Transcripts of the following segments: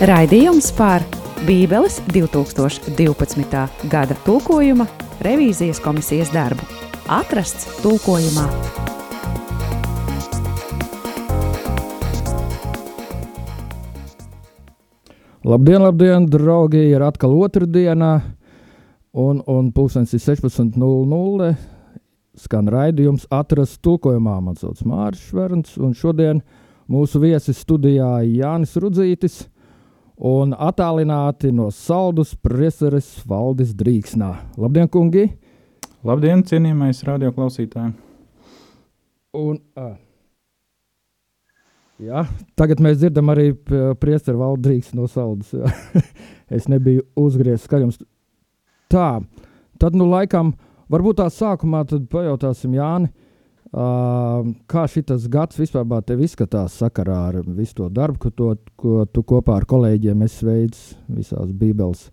Raidījums par Bībeles 2012. gada tulkojuma revīzijas komisijas darbu. Atrasts tulkojumā. Labdien, labdien, draugi! Ir atkal otrdiena, un, un pulkstenis ir 16.00. Skan raidījums atrast tulkojumā. Man sauc Mārcis Šverns, un šodien mūsu viesis studijā Jānis Rudzītis un attālināti no saldus priesares Valdis Drīksnā. Labdien, kungi! Labdien, cienījamais radioklausītāji! Un, uh, jā, tagad mēs dzirdam arī priesteru Valdrīks no saldas. es nebiju uzgriezis skaļums. Tā, tad nu laikam Varbūt tā sākumā pajautāsim Jāni, uh, kā šis gads vispār tev izskatās sakarā ar visu to darbu, ko, to, ko tu kopā ar kolēģiem esi veids visās Bībeles.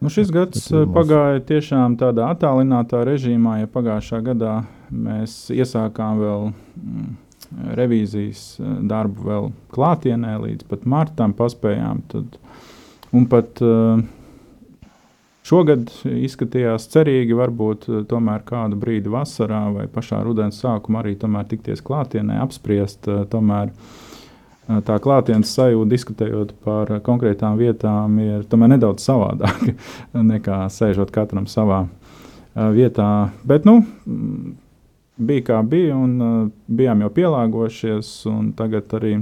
Nu, šis gads pagāja tiešām tādā attālinātā režīmā, ja pagājušā gadā mēs iesākām vēl mm, revīzijas darbu vēl klātienē, līdz pat martam paspējām. Tad, un pat uh, Šogad izskatījās cerīgi, varbūt eh, tomēr kādu brīdi vasarā vai pašā rudens sākumā arī tikties klātienē, apspriest eh, tomēr eh, tā klātienes sajūta, diskutējot par konkrētām vietām, ir nedaudz savādāka nekā sēžot katram savā vietā. Bet, nu, mm, bija kā bija, un bijām jau pielāgojušies, un tagad arī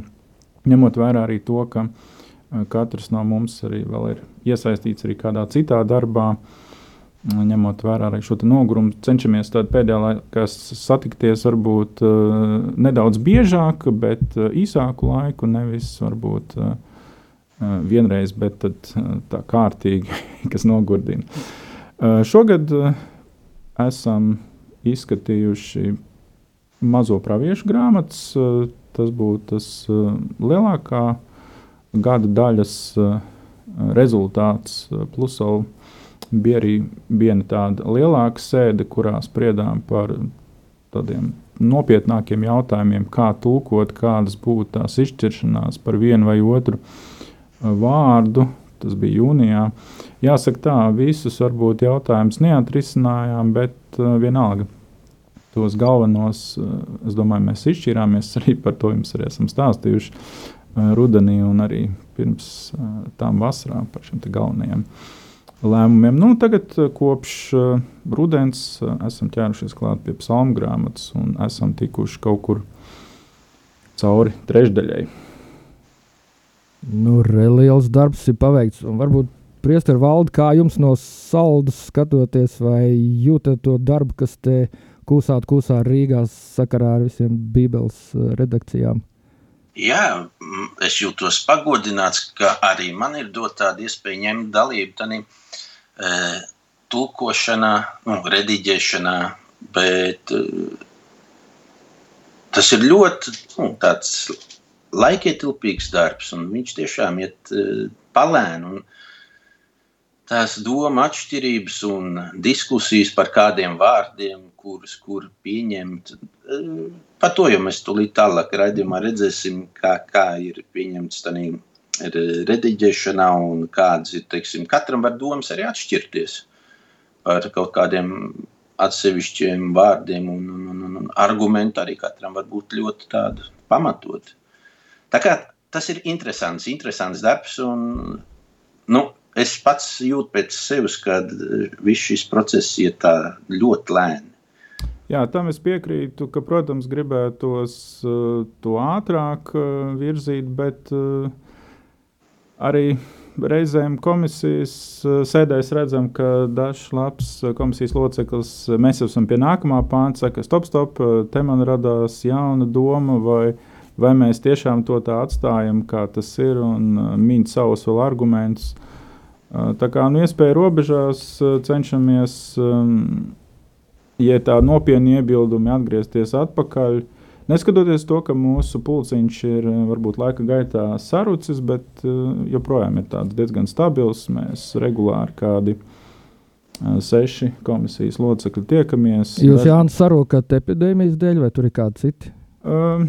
ņemot vērā arī to, ka katrs no mums arī ir iesaistīts arī kādā citā darbā. Ņemot vērā arī šo nogurumu, cenšamies pēdējā laikā satikties varbūt uh, nedaudz biežāk, bet īsāku laiku. Nevis varbūt vienreiz, bet tā kārtīgi, kas nogurdina. Šogad esam izskatījuši mazo praviešu grāmatas. Tas būtu tas lielākā gada daļas. Uh, rezultāts. Plus vēl bija arī viena tāda lielāka sēde, kurā spriedām par tādiem nopietnākiem jautājumiem, kā tulkot, kādas būtu tās izšķiršanās par vienu vai otru uh, vārdu. Tas bija jūnijā. Jāsaka, tā visus varbūt jautājumus neatrisinājām, bet vienalga tos galvenos, es domāju, mēs izšķirāmies arī par to jums arī esam stāstījuši rudenī un arī pirms tām vasarām par šiem galvenajiem lēmumiem. Nu, tagad, kopš rudens, esam ķērušies klāt pie psalmu grāmatas un esam tikuši kaut kur cauri trešdaļai. Nu, Liels darbs ir paveikts. Varbūt Priester valde, kā jums no saldas skatoties, vai jūtat to darbu, kas te kūsāt, kūsā Rīgā sakarā ar visiem Bībeles redakcijām? Jā, es jūtos pagodināts, ka arī man ir dota tāda iespēja ņemt dalību tādā e, tulkošanā, nu, rediģēšanā, bet e, tas ir ļoti nu, laikietilpīgs darbs, un viņš tiešām iet e, palēni. Tās doma atšķirības un diskusijas par kādiem vārdiem, kurus kur pieņemt, Par to jau mēs tūlīt tālāk raidījumā redzēsim, kā, kā ir pieņemts tādā rediģēšanā un kādas ir, teiksim, katram var domas arī atšķirties par kaut kādiem atsevišķiem vārdiem un, un, un, un argumentu arī katram var būt ļoti tādu pamatot. Tā kā tas ir interesants, interesants darbs un, nu, es pats jūtu pēc sevis, ka viss šis process iet tā ļoti lēni. Jā, tam es piekrītu, ka, protams, gribētos uh, to ātrāk uh, virzīt, bet uh, arī reizēm komisijas sēdēs redzam, ka dažs labs komisijas loceklis, mēs esam pie nākamā pānta, saka, stop, stop, te man radās jauna doma, vai, vai mēs tiešām to tā atstājam, kā tas ir, un min savus vēl argumentus. Tā kā nu, iespēja robežās cenšamies. Um, ja tā nopietni iebildumi atgriezties atpakaļ. Neskatoties to, ka mūsu pulciņš ir varbūt laika gaitā sarucis, bet joprojām ir diezgan stabils. Mēs regulāri kādi seši komisijas locekļi tiekamies. Jūs Jānis sarokat epidēmijas dēļ, vai tur ir kādi citi um,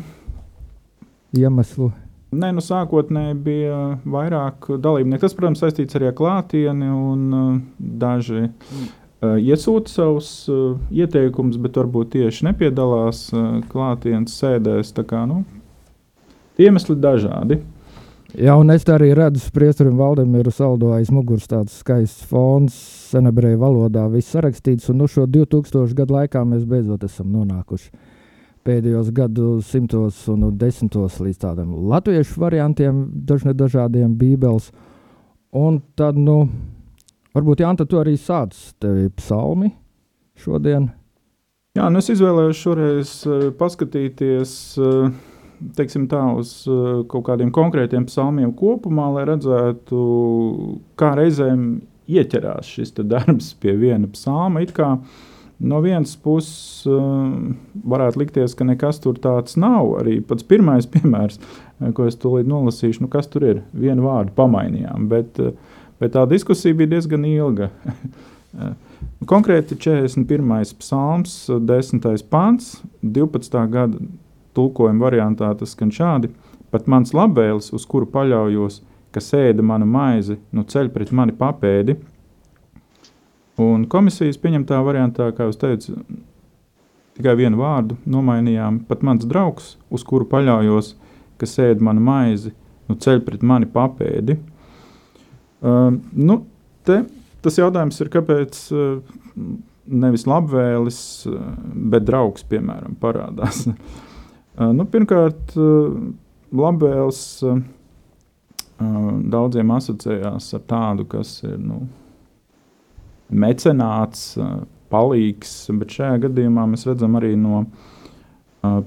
iemesli? Nē, nu sākotnēji bija vairāk dalībnieku. Tas, protams, saistīts arī ar klātieni, un uh, daži uh, iesūta savus uh, ieteikumus, bet varbūt tieši nepiedalās uh, klātienes sēdēs. Kā, nu, iemesli dažādi. Jā, un es arī redzu, ka Priesterim Valdemiru saldo aiz muguras tāds skaists fons, senebreju valodā, viss sarakstīts, un nu šo 2000 gadu laikā mēs beidzot esam nonākuši pēdējos gadu simtos un desmitos līdz tādam latviešu variantiem, dažne dažādiem bībeles. Un tad, nu, varbūt Jānis, tu arī sāc tevi psalmi šodien. Jā, nu es izvēlējos šoreiz uh, paskatīties uh, teiksim, tā, uz uh, kaut kādiem konkrētiem psalmiem kopumā, lai redzētu, kā reizēm ieķerās šis darbs pie viena psalma. No vienas puses, varētu likties, ka nekas tur tāds nav. Arī pats pirmais piemērs, ko es tūlīt nolasīšu, nu kas tur ir, vienu vārdu pamainījām. Bet, uh, bet tā diskusija bija diezgan ilga. Konkrēti 41. psalms, 10. pāns, 12. gada tulkojuma variantā tas skan šādi: Pat mans labvēlis, uz kuru paļaujos, kas ēda manu maizi, nu ceļ pret mani papēdi, Un komisijas pieņemtā variantā, kā jau teicu, tikai vienu vārdu nomainījām. Pat mans draugs, uz kuru paļaujos, kas ēd manu maizi, nu ceļ pret mani papēdi. Uh, nu, te, tas jautājums ir, kāpēc uh, nevis labvēlis, uh, bet draugs, piemēram, parādās. nu, pirmkārt, labvēlis daudziem asociējās ar tādu, kas ir. Nu, mecenāts, palīgs, bet šajā gadījumā mēs redzam arī no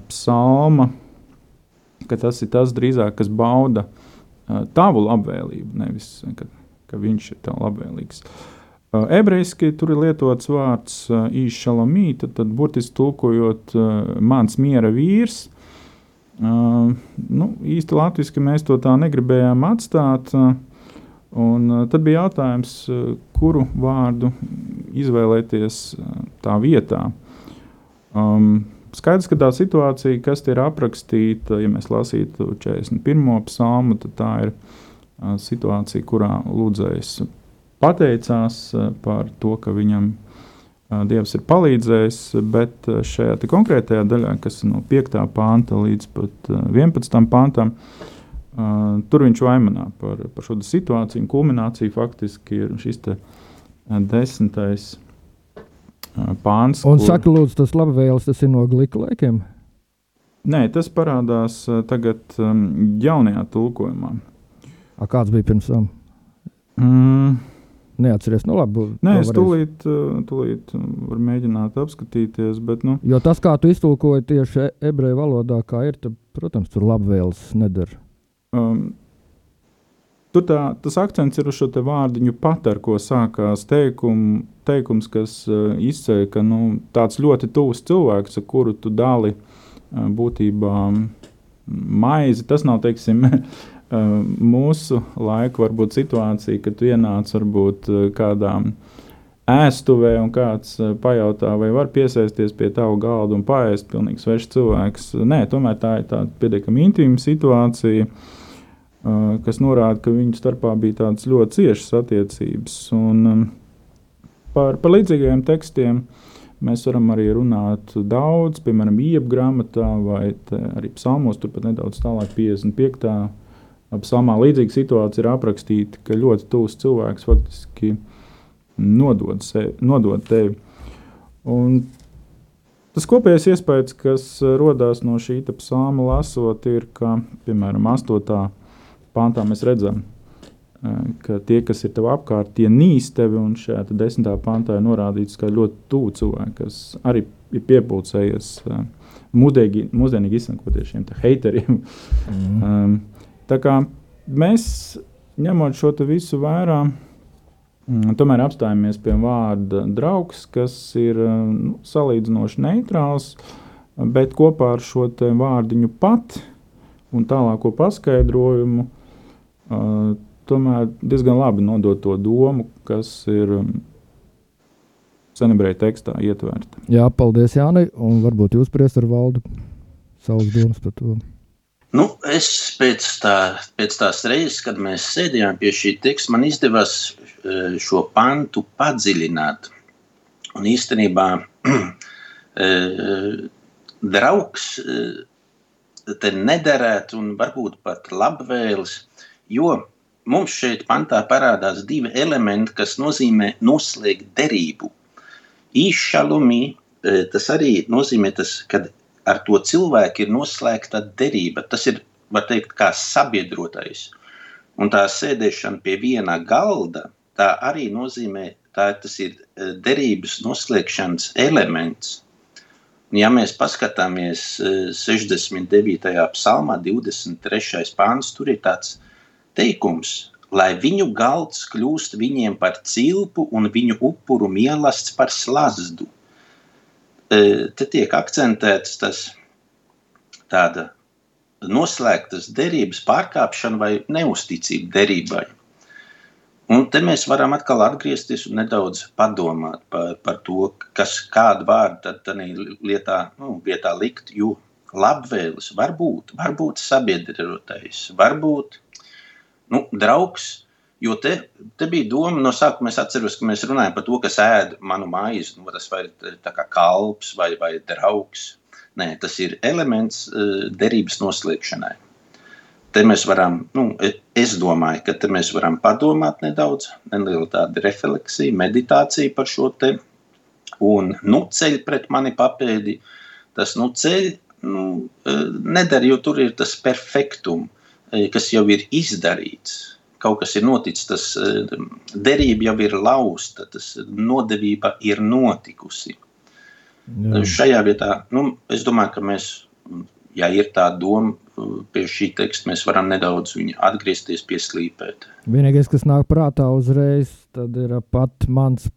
psalma, ka tas ir tas drīzāk, kas bauda tavu labvēlību, nevis ka, ka viņš ir tev labvēlīgs. Uh, ebrejiski tur ir lietots vārds uh, īšalomīta, tad burtiski tulkojot uh, mans miera vīrs. Uh, nu, īsti latviski mēs to tā negribējām atstāt. Uh, Un, uh, tad bija jautājums, uh, kuru vārdu izvēlēties uh, tā vietā. Um, skaidrs, ka tā situācija, kas ir aprakstīta, ja mēs lasītu 41. psalmu, tad tā ir uh, situācija, kurā lūdzējs pateicās par to, ka viņam Dievs ir palīdzējis, bet šajā konkrētajā daļā, kas ir no 5. panta līdz pat 11. pantam, tur viņš vaimanā par, par šo situāciju. Kulminācija faktiski ir šis desmitais pāns. Un kur... saka, lūdzu, tas labvēlis tas ir no glīka laikiem? Nē, tas parādās tagad jaunajā tulkojumā. A, kāds bija pirms tam? Mm. Neatceries, nu labi. Nē, es tūlīt, tūlīt varu mēģināt apskatīties, bet, nu. Jo tas, kā tu iztulkoji tieši ebreju valodā, kā ir, tad, protams, tur labvēlis nedara. Um, Tur tā, tas akcents ir uz šo vārdiņu pat, ar ko sākās teikum, teikums, kas uh, izceļ, ka nu, tāds ļoti tuvs cilvēks, ar kuru tu dali uh, būtībā maizi. Tas nav, teiksim, uh, mūsu laika varbūt situācija, kad tu ienāc varbūt uh, kādām ēstuvē un kāds uh, pajautā, vai var piesēsties pie tava galda un paēst pilnīgi svešs cilvēks. Nē, tomēr tā ir tāda pietiekami intīma situācija. Kas norāda, ka viņu starpā bija tādas ļoti ciešas attiecības. Un, par, par līdzīgiem tekstiem mēs varam arī runāt daudz, piemēram, Ieba grāmatā vai arī psalmos, turpat nedaudz tālāk, 55. Psalmā. Līdzīga situācija ir aprakstīta, ka ļoti tūs cilvēks faktiski nodod, sevi, nodod tevi. Un Tas kopējais iespējas, kas radās no šī psalma lasot, ir, ka, piemēram, 8 pāntā mēs redzam, ka tie, kas ir tev apkārt, tie nīst tevi. Un šajā desmitā pāntā ir norādīts, ka ļoti tuvu cilvēki, kas arī ir piepūcējies mūdīgi, mūsdienīgi izsakoties šiem haiteriem. Mm. um, tā kā mēs, ņemot šo visu vērā, mm, tomēr apstājamies pie vārda draugs, kas ir nu, salīdzinoši neitrāls, bet kopā ar šo vārdiņu pat un tālāko paskaidrojumu uh, tomēr diezgan labi nodot to domu, kas ir um, senebreju tekstā ietverta. Jā, paldies Jānai, un varbūt jūs priest ar valdu savus domas par to. Nu, es pēc, tā, pēc tās reizes, kad mēs sēdējām pie šī teksta, man izdevās e, šo pantu padziļināt. Un īstenībā e, draugs e, te nederētu un varbūt pat labvēlis, jo mums šeit pantā parādās divi elementi, kas nozīmē noslēgt derību. Īšalumī tas arī nozīmē tas, kad ar to cilvēku ir noslēgta derība. Tas ir, var teikt, kā sabiedrotais. Un tā sēdešana pie viena galda, tā arī nozīmē, tā tas ir eh, derības noslēgšanas elements. Un ja mēs paskatāmies 69. Eh, psalmā, 23. pāns, tur ir tāds teikums, lai viņu galds kļūst viņiem par cilpu un viņu upuru mielasts par slazdu te tiek akcentēts tas tāda noslēgtas derības pārkāpšana vai neusticība derībai. Un te mēs varam atkal atgriezties un nedaudz padomāt par, par to, kas kādu vārdu tad tādā lietā, nu, vietā likt. Jo labvēlis var būt, var būt sabiedrotais, var būt nu, draugs, Jo te, te bija doma no sākuma, es atceros, ka mēs runājam par to, kas ēd manu maizi. Nu, tas vai ir kalps vai, vai draugs. Nē, tas ir elements uh, derības noslēgšanai. Te mēs varam, nu, e, es domāju, ka te mēs varam padomāt nedaudz, neliela tāda refleksija, meditācija par šo te. Un nu ceļ pret mani papēdi, tas nu ceļ nu, e, nedara, jo tur ir tas perfektum, e, kas jau ir izdarīts kaut kas ir noticis, tas eh, derība jau ir lausta, tas nodevība ir notikusi. Jā. Šajā vietā, nu, es domāju, ka mēs, ja ir tā doma pie šī teksta, mēs varam nedaudz viņu atgriezties, pieslīpēt. Vienīgais, kas nāk prātā uzreiz, tad ir pat mans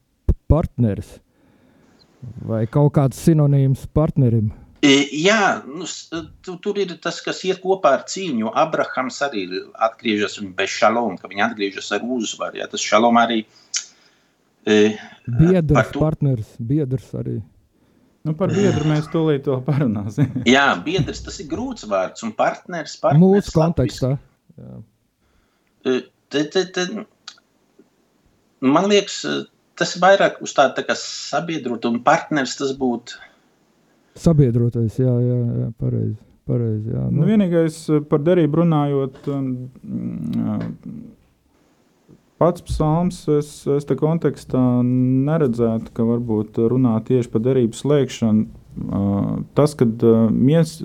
partneris vai kaut kāds sinonīms partnerim. Jā, nu, tu, tur ir tas, kas iet kopā ar cīņu. Abrahams arī atgriežas bez šaloma, ka viņi atgriežas ar uzvaru. Jā, tas šalom arī. E, biedrs, par to, partners, biedrs arī. Nu, par biedru mēs tūlīt vēl parunāsim. jā, biedrs tas ir grūts vārds un partners. partners Mūsu kontekstā. Jā. Te, te, te, man liekas, tas ir vairāk uz tādu tā sabiedrotu un partners tas būtu Sabiedrotais, jā, jā, jā pareizi. Pareizi, jā. Nu. Nu, vienīgais eh, par derību runājot, um, pats psalms, es, es te kontekstā neredzētu, ka varbūt runā tieši par derību slēgšanu. Uh, tas, ka uh, mies,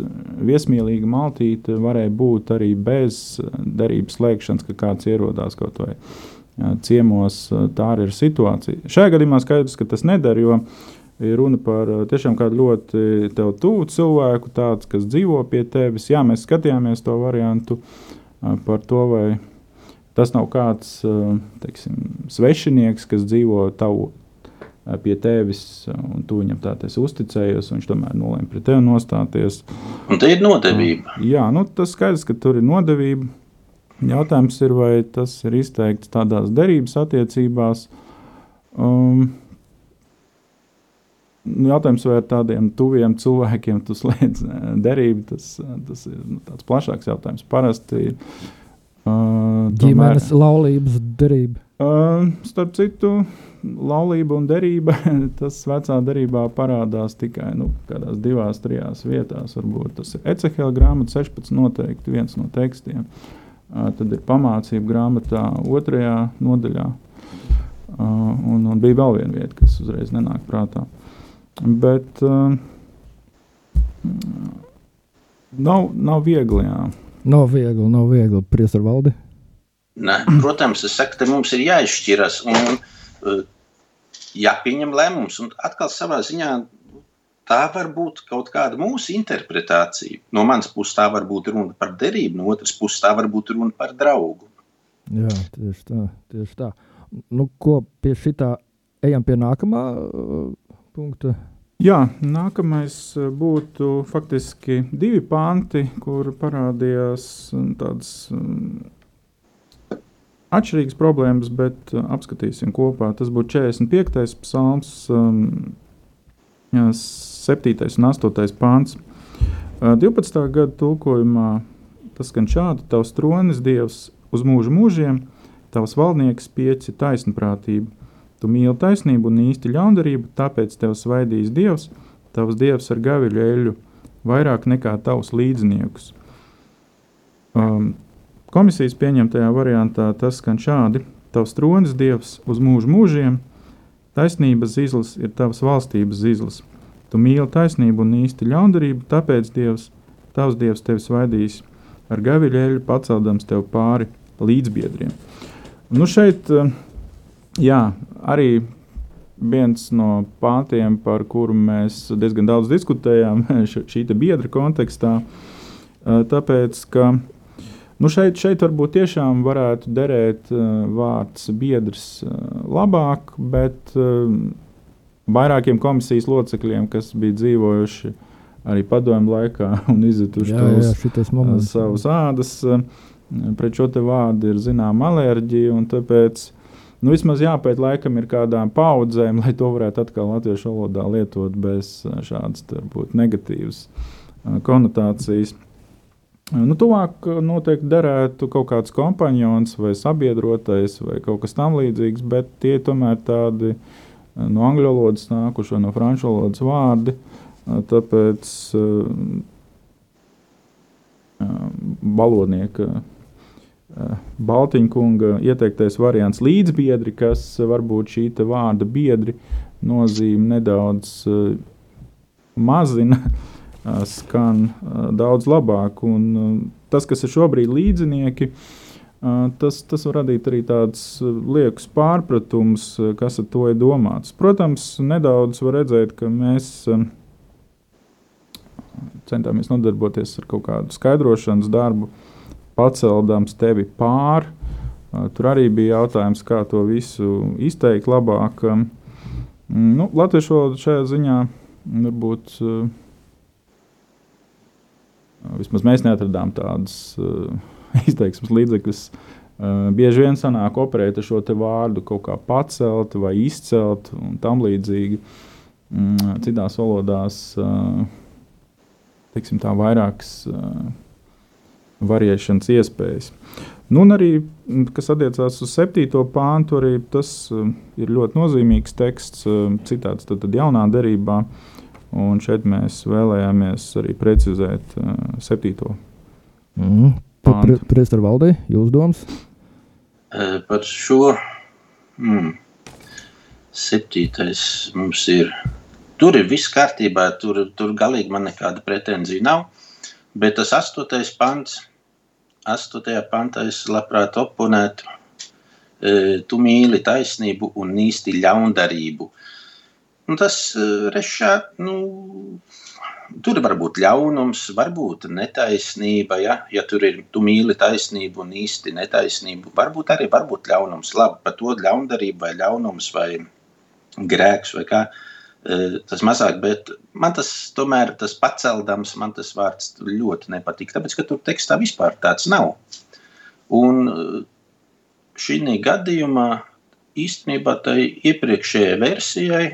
viesmīlīga maltīte varēja būt arī bez derības slēgšanas, ka kāds ierodās kaut vai jā, ciemos, tā arī ir situācija. Šajā gadījumā skaidrs, ka tas nedara, jo uh, ir runa par eh, tiešām kādu ļoti tev tuvu cilvēku, tāds, kas dzīvo pie tevis. Jā, mēs skatījāmies to variantu eh, par to, vai tas nav kāds eh, teiksim, svešinieks, kas dzīvo tavu pie tevis, un tu viņam tā uzticējies, un viņš tomēr nolēma pret tevi nostāties. Un tā ir nodevība. Jā, nu, tas skaidrs, ka tur ir nodevība. Jautājums ir, vai tas ir izteikts tādās derības attiecībās. Um, jautājums, vai ar tādiem tuviem cilvēkiem tu slēdz eh, derību, tas, eh, tas ir nu, tāds plašāks jautājums. Parasti uh, ģimenes tomēr, laulības derība. Uh, starp citu, laulība un derība, tas vecā derībā parādās tikai nu, kādās divās, trijās vietās. Varbūt tas ir Ecehela grāmata 16, noteikti viens no tekstiem. Uh, tad ir pamācība grāmatā otrajā nodaļā. Uh, un, un bija vēl viena vieta, kas uzreiz nenāk prātā. Uh, Bet uh, nav, nav viegli. Jā. Nav viegli, nav viegli. Prieks ar valdi. Ne, protams, es saku, ka mums ir jāizšķiras un uh, jāpieņem lēmums. Un atkal savā ziņā tā var būt kaut kāda mūsu interpretācija. No manas puses tā var būt runa par derību, no otras puses tā var būt runa par draugu. Jā, tieši tā. Tieši tā. Nu, ko pie šitā ejam pie nākamā uh, punkta? Jā, nākamais eh, būtu faktiski divi panti, kur parādījās mm, tādas mm, atšķirīgas problēmas, bet eh, apskatīsim kopā. Tas būtu 45. psalms, 7. Mm, un 8. pāns. 12. Eh, gada tulkojumā tas skan šādi: Tavs tronis, Dievs, uz mūžu mūžiem, tavs valdnieks pieci taisnprātība. Tu mīli taisnību un īsti ļaundarību, tāpēc tev svaidīs Dievs, tavs Dievs ar gaviļu eļu, vairāk nekā tavs līdzniekus. Um, komisijas pieņemtajā variantā tas skan šādi: Tavs tronis, Dievs, uz mūžu mūžiem, taisnības zīles ir tavas valstības zīles. Tu mīli taisnību un īsti ļaundarību, tāpēc Dievs, tavs Dievs tevi svaidīs ar gaviļu eļu, paceldams tev pāri līdzbiedriem. Nu šeit, uh, jā, arī viens no pāntiem, par kuru mēs diezgan daudz diskutējām šī biedra kontekstā. Tāpēc, ka nu šeit, šeit varbūt tiešām varētu derēt vārds biedrs labāk, bet vairākiem komisijas locekļiem, kas bija dzīvojuši arī padomju laikā un izjutuši savus ādas, pret šo vārdu ir zināma alerģija. Tāpēc Nu, vismaz jāpēt laikam ir kādām paudzēm, lai to varētu atkal latviešu valodā lietot bez eh, šādas varbūt negatīvas eh, konotācijas. Nu, tuvāk eh, noteikti derētu kaut kāds kompanions vai sabiedrotais vai kaut kas tamlīdzīgs, bet tie tomēr tādi no angļu valodas nākuši vai no franču valodas vārdi. Tāpēc valodnieka Eh, Baltiņkunga ieteiktais variants līdzbiedri, kas varbūt šī vārda biedri nozīme nedaudz uh, mazina, uh, skan uh, daudz labāk. Un, tas, kas ir šobrīd līdzinieki, tas, tas var radīt arī tādus liekus pārpratumus, uh, kas ar to ir domāts. Protams, nedaudz var redzēt, ka mēs centāmies nodarboties ar kaut kādu skaidrošanas darbu, paceldams tevi pāri. Tur arī bija jautājums, kā to visu izteikt labāk. Nu, Latviešu valoda šajā ziņā varbūt vismaz mēs neatradām tādas izteiksmes līdzekļus. Bieži vien sanāk operēt ar šo vārdu kaut kā pacelt vai izcelt un tam līdzīgi. Citās valodās, teiksim tā, vairākas variēšanas iespējas. Nu, un arī, kas attiecās uz 7. pāntu, arī tas ir ļoti nozīmīgs teksts, citāts tad, tad jaunā derībā. Un šeit mēs vēlējāmies arī precizēt uh, 7. Mm. Pre, Priester valdē, jūs domas? Par šo mm, septītais mums ir. Tur ir viss kārtībā, tur, tur galīgi man nekāda pretenzija nav. Bet tas astotais pants 8. pantā es labprāt oponētu. E, tu mīli taisnību un īsti ļaundarību. Nu, tas e, rešā, nu, tur var būt ļaunums, varbūt netaisnība. Ja, ja tur ir tu mīli taisnību un īsti netaisnību, varbūt arī varbūt ļaunums. Labi, par to ļaundarību vai ļaunums vai grēks vai kā. Uh, tas mazāk, bet man tas tomēr tas paceldams, man tas vārds ļoti nepatīk, tāpēc, ka tur tekstā vispār tāds nav. Un šī gadījumā īstenībā tai iepriekšējai versijai,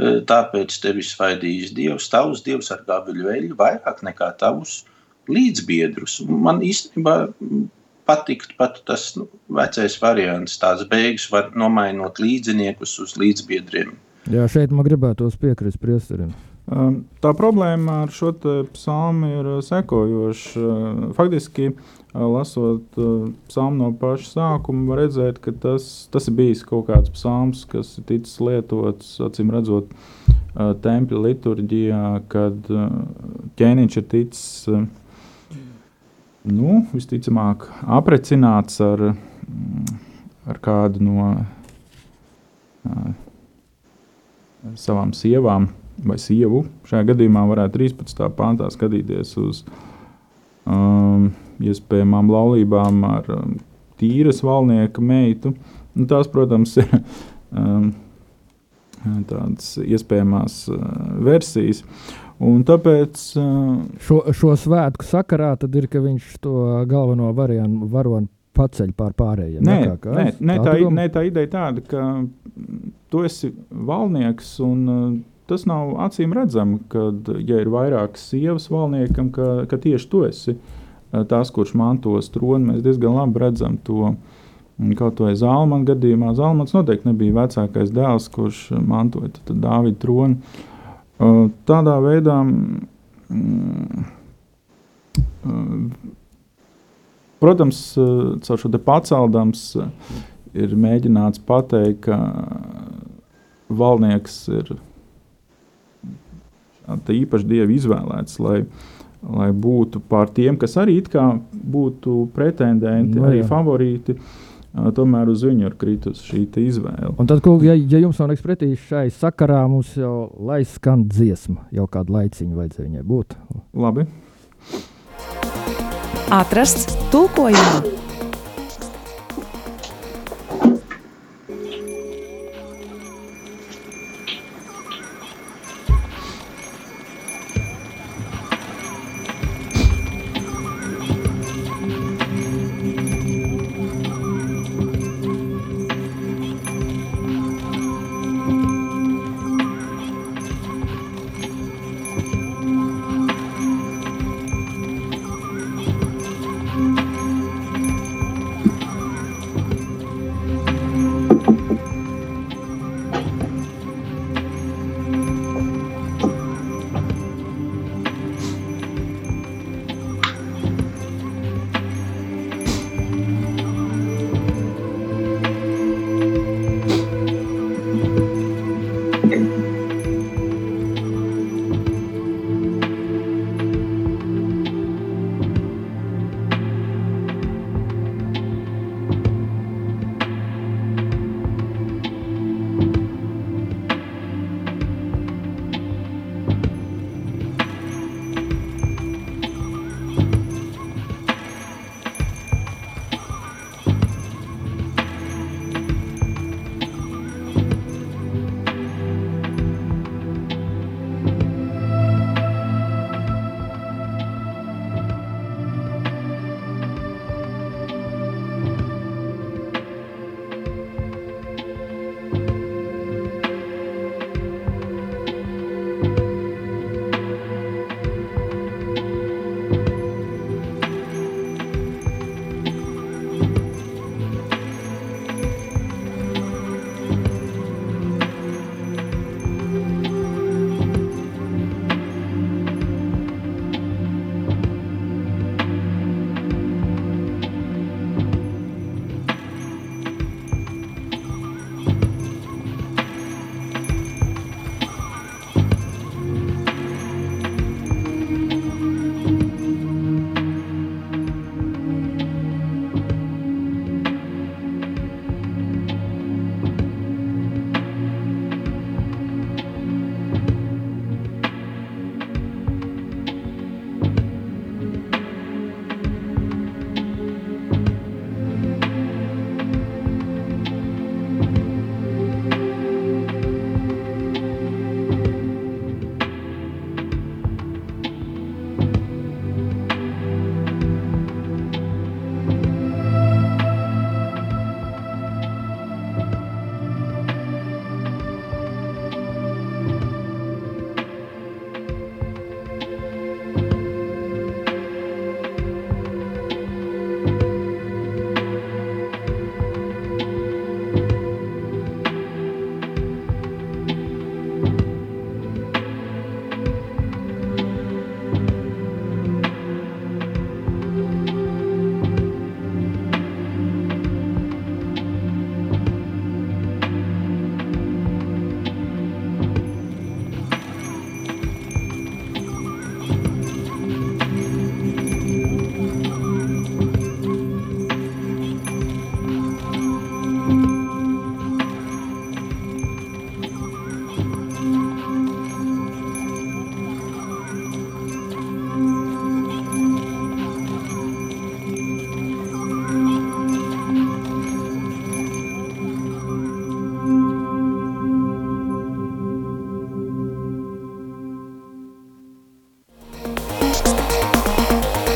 tāpēc tevi svaidījis Dievs, tavs Dievs ar gaviļu veļu vairāk nekā tavus līdzbiedrus. Man īstenībā patikt pat tas nu, vecais variants, tās beigas var nomainot līdziniekus uz līdzbiedriem. Jā, šeit man gribētos piekrist priesterim. Um, tā problēma ar šo psalmu ir uh, sekojoša. Uh, faktiski, uh, lasot psalmu no paša sākuma, var redzēt, ka tas, tas ir bijis kaut kāds psalms, kas ir ticis lietots, acīm redzot, tempļa liturģijā, kad ķēniņš ir ticis, nu, visticamāk, aprecināts ar, ar kādu no savām sievām vai sievu. Šajā gadījumā varētu 13. pāntā skatīties uz um, iespējamām laulībām ar um, tīras valnieka meitu. Un tās, protams, ir um, tādas iespējamās uh, versijas. Un tāpēc uh, šo, šo svētku sakarā ir, ka viņš to galveno variantu varoni paceļ pār pārējiem. Nē, kā, kā? nē, nē, tā, nē, tā ideja tāda, ka tu esi valnieks un uh, tas nav acīm redzami, ka, ja ir vairākas sievas valniekam, ka, ka tieši tu esi tas, kurš mantos troni, mēs diezgan labi redzam to. Kaut vai Zalmana gadījumā, Zalmans noteikti nebija vecākais dēls, kurš mantoja Dāvida troni. Tādā veidā mm, protams, caur šo paceldams ir mēģināts pateikt, ka valdnieks ir īpaši dievi izvēlēts, lai, lai būtu pār tiem, kas arī būtu pretendenti, no, nu arī favorīti. Tomēr uz viņu ir kritusi šī izvēle. Un tad, kungi, ja, ja jums nav nekas pretī šai sakarā, mums jau lai skan dziesma, jau kādu laiciņu vajadzēja viņai būt. Labi. Atrasts tulkojumā.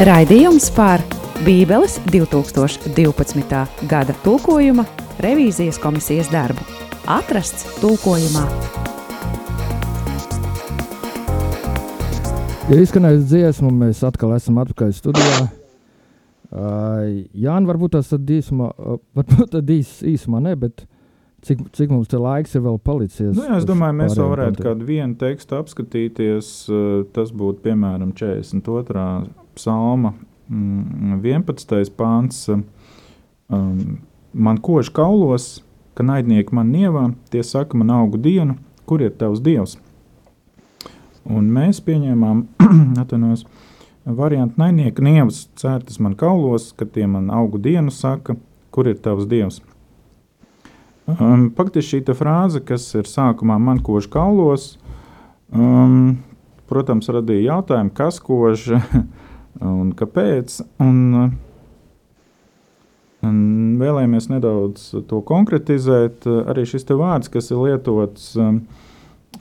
Raidījums par Bībeles 2012. gada tulkojuma revīzijas komisijas darbu. Atrasts tulkojumā. Ja izskanēs dziesmu, mēs atkal esam atpakaļ studijā. Uh, Jā, varbūt tas tad īsumā, varbūt īs, īsumā ne, bet cik, cik mums te laiks ir vēl palicis? Nu, jā, es domāju, mēs vēl varētu kādu vienu tekstu apskatīties. Tas būtu piemēram 42. Psalma 11. Mm, pāns. Um, man kož kaulos, ka naidnieki man nievā, tie saka man augu dienu, kur ir tavs dievs? Un mēs pieņēmām, atvainojos, variantu naidnieka nievas cērtas man kaulos, ka tie man augu dienu saka, kur ir tavs dievs. Um, Faktiski šī frāze, kas ir sākumā man kož kaulos, um, protams, radīja jautājumu, kas kož un kāpēc. Un, un vēlējāmies nedaudz to konkretizēt. Arī šis vārds, kas ir lietots um,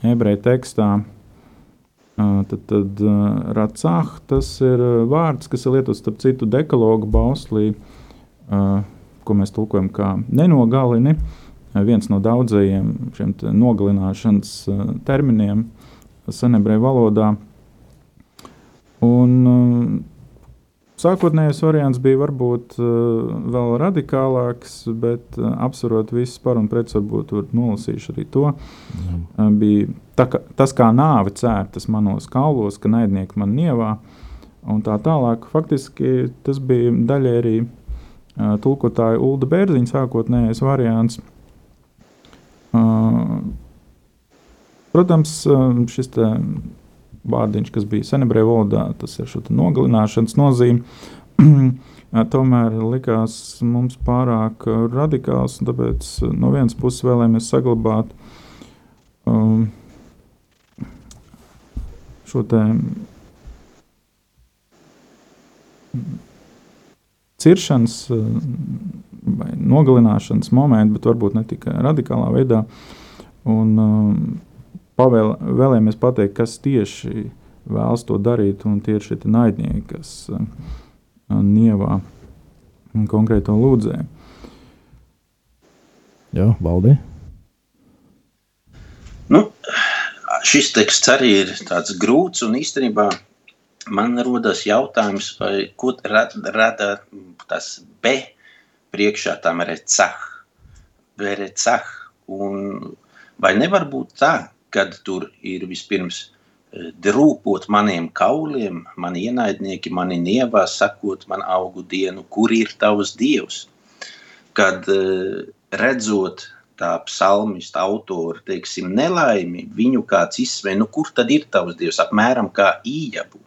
ebreju tekstā, Tad, tad racah, tas ir vārds, kas ir lietots starp citu dekalogu bauslī, ko mēs tulkojam kā nenogalini. Viens no daudzajiem šiem nogalināšanas terminiem senebreju valodā. Un Sākotnējais variants bija varbūt uh, vēl radikālāks, bet uh, apsverot visus par un pret, varbūt nolasīšu arī to. Jā. Uh, bija tā, ka, tas, kā nāve cērtas manos kaulos, ka naidnieki man nievā, un tā tālāk. Faktiski tas bija daļai arī uh, tulkotāja Ulda Bērziņa sākotnējais variants. Uh, protams, uh, šis te vārdiņš, kas bija senebreju valodā, tas ir šo nogalināšanas nozīme. Tomēr likās mums pārāk radikāls, un tāpēc no vienas puses vēlējāmies saglabāt um, šo te ciršanas vai nogalināšanas momentu, bet varbūt ne tikai radikālā veidā. Un, um, pavēl, vēlējāmies pateikt, kas tieši vēlas to darīt, un tie ir šie naidnieki, kas uh, nievā konkrēto lūdzēju. Jā, Valdī. Nu, šis teksts arī ir tāds grūts, un īstenībā man rodas jautājums, vai ko rada, rada tas B priekšā tam recah, verecah, un vai nevar būt tā, kad tur ir vispirms e, drūpot maniem kauliem, mani ienaidnieki, mani nievā, sakot man augu dienu, kur ir tavs dievs. Kad e, redzot tā psalmista autora, teiksim, nelaimi, viņu kāds izsvei, nu kur tad ir tavs dievs, apmēram kā ījabu.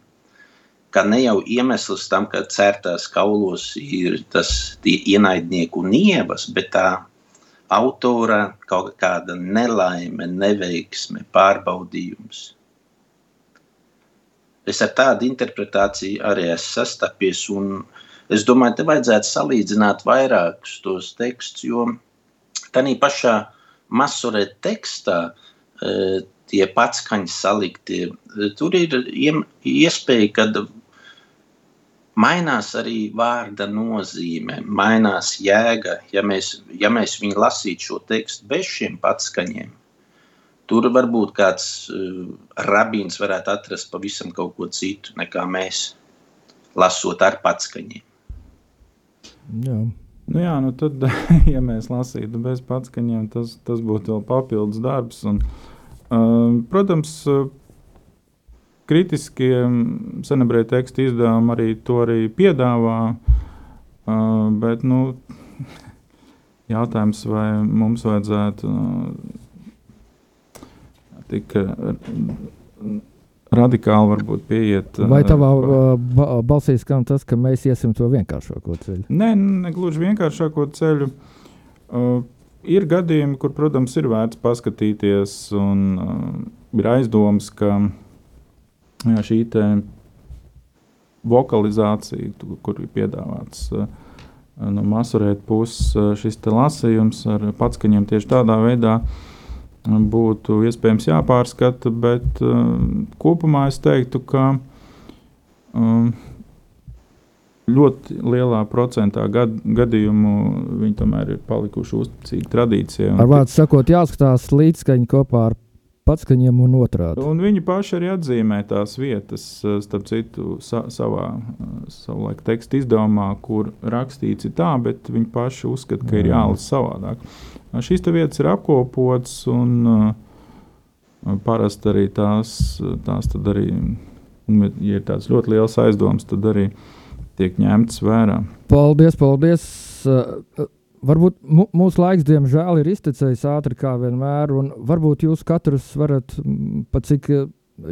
Ka ne jau iemesls tam, ka cērtās kaulos ir tas ienaidnieku nievas, bet tā autora kaut kāda nelaime, neveiksme, pārbaudījums. Es ar tādu interpretāciju arī esmu sastapies, un es domāju, te vajadzētu salīdzināt vairākus tos tekstus, jo tādā pašā masurē tekstā e, tie patskaņas saliktie, tur ir iespēja, kad mainās arī vārda nozīme, mainās jēga. Ja mēs, ja mēs viņu lasītu šo tekstu bez šiem patskaņiem, tur varbūt kāds uh, rabīns varētu atrast pavisam kaut ko citu, nekā mēs lasot ar patskaņiem. Jā. Nu jā, nu tad, ja mēs lasītu bez patskaņiem, tas, tas būtu vēl papildus darbs. Un, uh, protams, uh, kritiskie senebreju tekstu izdevumi arī to arī piedāvā. Uh, bet nu, jautājums, vai mums vajadzētu uh, tik radikāli varbūt pieiet. Vai tavā uh, balsī skan tas, ka mēs iesim to vienkāršāko ceļu? Nē, ne gluži vienkāršāko ceļu. Uh, ir gadījumi, kur, protams, ir vērts paskatīties, un uh, ir aizdoms, ka uh, jā, šī vokalizācija, kur ir piedāvāts no nu, masurēta puses šis lasījums ar patskaņiem tieši tādā veidā būtu iespējams jāpārskata, bet kopumā es teiktu, ka ļoti lielā procentā gad, gadījumu viņi tomēr ir palikuši uzticīgi tradīcijai. Ar vārdu sakot, jāskatās līdzskaņi kopā ar patskaņiem un otrādi. Un viņi paši arī atzīmē tās vietas, starp citu, sa savā savulaik teksta izdevumā, kur rakstīts ir tā, bet viņi paši uzskata, ka ir jālasa savādāk. Šīs vietas ir apkopotas un uh, parasti arī tās, tās arī, ja ir tāds ļoti liels aizdoms, tad arī tiek ņemtas vērā. Paldies, paldies! Uh, Varbūt mūsu laiks, diemžēl, ir iztecējis ātri kā vienmēr, un varbūt jūs katrs varat, pat cik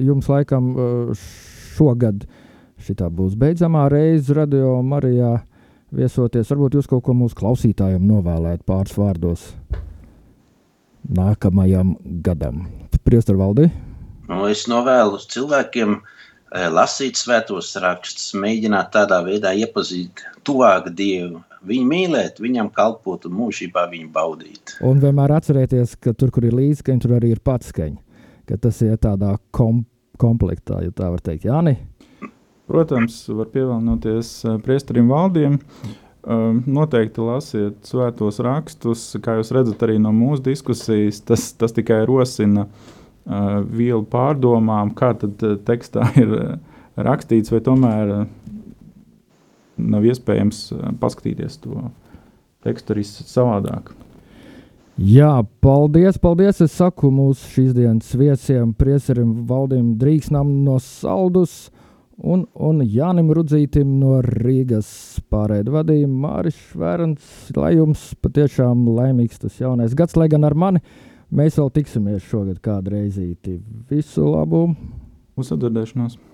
jums laikam šogad šitā būs beidzamā reize radio Marijā viesoties. Varbūt jūs kaut ko mūsu klausītājiem novēlēt pāris vārdos nākamajam gadam. Priester valdi? Nu, es novēlu cilvēkiem lasīt svētos rakstus, mēģināt tādā veidā iepazīt tuvāk Dievu, viņu mīlēt, viņam kalpot un mūžībā viņu baudīt. Un vienmēr atcerieties, ka tur, kur ir līdzskaņa, tur arī ir patskaņa. Ka tas ir tādā kom komplektā, ja tā var teikt, Jāni. Protams, var pievienoties eh, priesterim valdiem. Um, noteikti lasiet svētos rakstus, kā jūs redzat, arī no mūsu diskusijas. Tas, tas tikai rosina uh, vielu pārdomām, kā tad uh, tekstā ir uh, rakstīts, vai tomēr nav iespējams eh, paskatīties to tekstu arī savādāk. Jā, paldies, paldies. Es saku mūsu šīs dienas viesiem, Priesarim Valdim Drīksnam no Saldus un, un Jānim Rudzītim no Rīgas pārēdu vadījuma. Māris Švērns, lai jums patiešām laimīgs tas jaunais gads, lai gan ar mani mēs vēl tiksimies šogad kādu reizīti. Visu labu! Uz sadzirdēšanos!